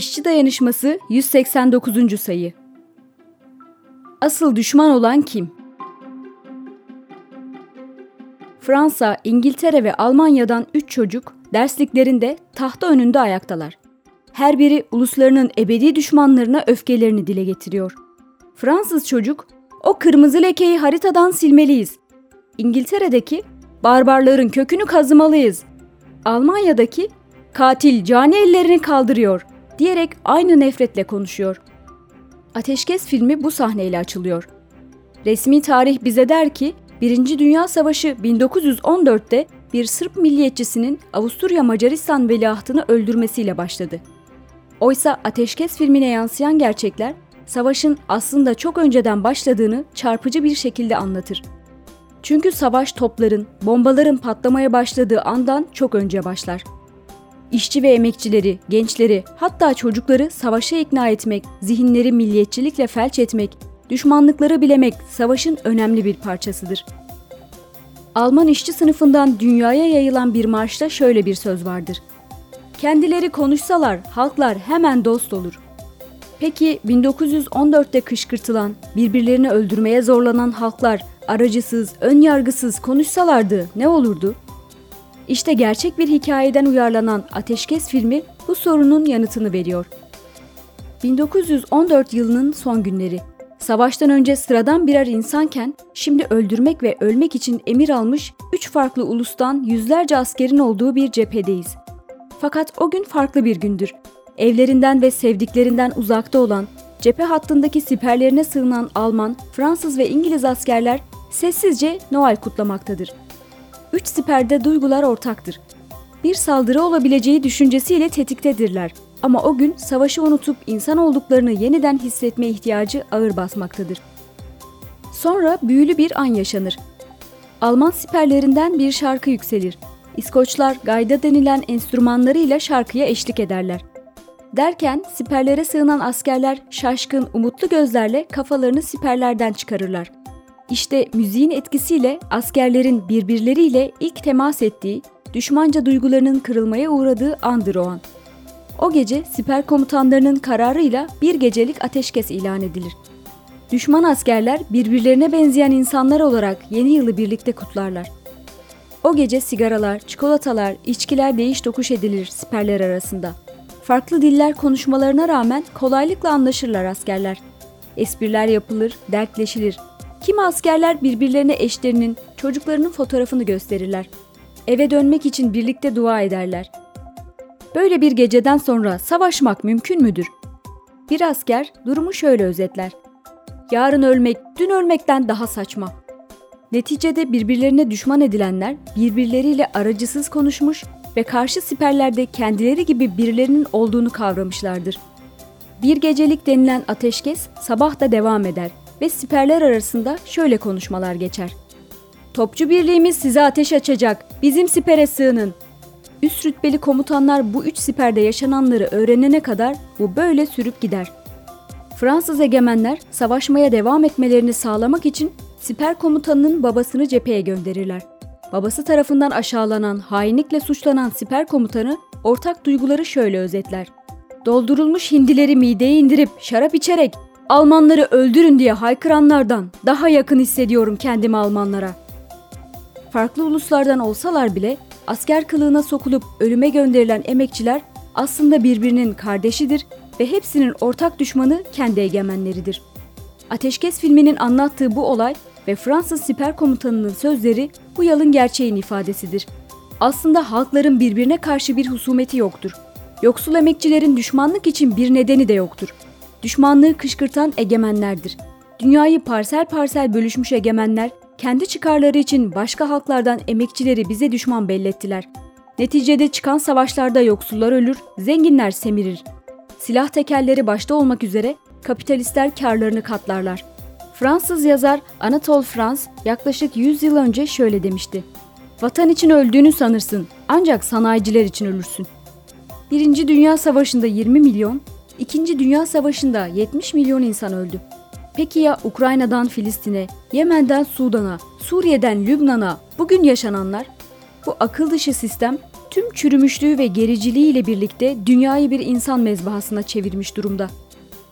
İşçi Dayanışması 189. sayı. Asıl düşman olan kim? Fransa, İngiltere ve Almanya'dan 3 çocuk dersliklerinde tahta önünde ayaktalar. Her biri uluslarının ebedi düşmanlarına öfkelerini dile getiriyor. Fransız çocuk, o kırmızı lekeyi haritadan silmeliyiz. İngiltere'deki, barbarların kökünü kazımalıyız. Almanya'daki, katil cani ellerini kaldırıyor diyerek aynı nefretle konuşuyor. Ateşkes filmi bu sahneyle açılıyor. Resmi tarih bize der ki, Birinci Dünya Savaşı 1914'te bir Sırp milliyetçisinin Avusturya Macaristan veliahtını öldürmesiyle başladı. Oysa Ateşkes filmine yansıyan gerçekler savaşın aslında çok önceden başladığını çarpıcı bir şekilde anlatır. Çünkü savaş topların, bombaların patlamaya başladığı andan çok önce başlar. İşçi ve emekçileri, gençleri, hatta çocukları savaşa ikna etmek, zihinleri milliyetçilikle felç etmek, düşmanlıkları bilemek savaşın önemli bir parçasıdır. Alman işçi sınıfından dünyaya yayılan bir marşta şöyle bir söz vardır. Kendileri konuşsalar halklar hemen dost olur. Peki 1914'te kışkırtılan, birbirlerini öldürmeye zorlanan halklar aracısız, ön yargısız konuşsalardı ne olurdu? İşte gerçek bir hikayeden uyarlanan Ateşkes filmi bu sorunun yanıtını veriyor. 1914 yılının son günleri. Savaştan önce sıradan birer insanken şimdi öldürmek ve ölmek için emir almış üç farklı ulustan yüzlerce askerin olduğu bir cephedeyiz. Fakat o gün farklı bir gündür. Evlerinden ve sevdiklerinden uzakta olan, cephe hattındaki siperlerine sığınan Alman, Fransız ve İngiliz askerler sessizce Noel kutlamaktadır. Üç siperde duygular ortaktır. Bir saldırı olabileceği düşüncesiyle tetiktedirler. Ama o gün savaşı unutup insan olduklarını yeniden hissetme ihtiyacı ağır basmaktadır. Sonra büyülü bir an yaşanır. Alman siperlerinden bir şarkı yükselir. İskoçlar gayda denilen enstrümanlarıyla şarkıya eşlik ederler. Derken siperlere sığınan askerler şaşkın, umutlu gözlerle kafalarını siperlerden çıkarırlar. İşte müziğin etkisiyle askerlerin birbirleriyle ilk temas ettiği, düşmanca duygularının kırılmaya uğradığı andır o an. O gece siper komutanlarının kararıyla bir gecelik ateşkes ilan edilir. Düşman askerler birbirlerine benzeyen insanlar olarak yeni yılı birlikte kutlarlar. O gece sigaralar, çikolatalar, içkiler değiş tokuş edilir siperler arasında. Farklı diller konuşmalarına rağmen kolaylıkla anlaşırlar askerler. Espriler yapılır, dertleşilir. Kimi askerler birbirlerine eşlerinin, çocuklarının fotoğrafını gösterirler. Eve dönmek için birlikte dua ederler. Böyle bir geceden sonra savaşmak mümkün müdür? Bir asker durumu şöyle özetler. Yarın ölmek, dün ölmekten daha saçma. Neticede birbirlerine düşman edilenler birbirleriyle aracısız konuşmuş ve karşı siperlerde kendileri gibi birilerinin olduğunu kavramışlardır. Bir gecelik denilen ateşkes sabah da devam eder ve siperler arasında şöyle konuşmalar geçer. Topçu birliğimiz size ateş açacak, bizim sipere sığının. Üst rütbeli komutanlar bu üç siperde yaşananları öğrenene kadar bu böyle sürüp gider. Fransız egemenler savaşmaya devam etmelerini sağlamak için siper komutanının babasını cepheye gönderirler. Babası tarafından aşağılanan, hainlikle suçlanan siper komutanı ortak duyguları şöyle özetler. Doldurulmuş hindileri mideye indirip şarap içerek Almanları öldürün diye haykıranlardan daha yakın hissediyorum kendimi Almanlara. Farklı uluslardan olsalar bile asker kılığına sokulup ölüme gönderilen emekçiler aslında birbirinin kardeşidir ve hepsinin ortak düşmanı kendi egemenleridir. Ateşkes filminin anlattığı bu olay ve Fransız siper komutanının sözleri bu yalın gerçeğin ifadesidir. Aslında halkların birbirine karşı bir husumeti yoktur. Yoksul emekçilerin düşmanlık için bir nedeni de yoktur. Düşmanlığı kışkırtan egemenlerdir. Dünyayı parsel parsel bölüşmüş egemenler kendi çıkarları için başka halklardan emekçileri bize düşman bellettiler. Neticede çıkan savaşlarda yoksullar ölür, zenginler semirir. Silah tekerleri başta olmak üzere kapitalistler karlarını katlarlar. Fransız yazar Anatole France yaklaşık 100 yıl önce şöyle demişti. Vatan için öldüğünü sanırsın ancak sanayiciler için ölürsün. Birinci Dünya Savaşı'nda 20 milyon, İkinci Dünya Savaşı'nda 70 milyon insan öldü. Peki ya Ukrayna'dan Filistin'e, Yemen'den Sudan'a, Suriye'den Lübnan'a bugün yaşananlar? Bu akıl dışı sistem tüm çürümüşlüğü ve gericiliğiyle birlikte dünyayı bir insan mezbahasına çevirmiş durumda.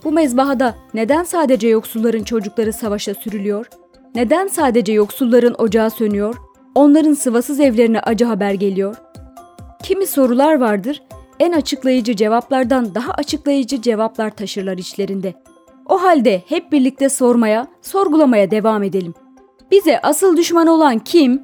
Bu mezbahada neden sadece yoksulların çocukları savaşa sürülüyor? Neden sadece yoksulların ocağı sönüyor? Onların sıvasız evlerine acı haber geliyor. Kimi sorular vardır, en açıklayıcı cevaplardan daha açıklayıcı cevaplar taşırlar içlerinde. O halde hep birlikte sormaya, sorgulamaya devam edelim. Bize asıl düşman olan kim?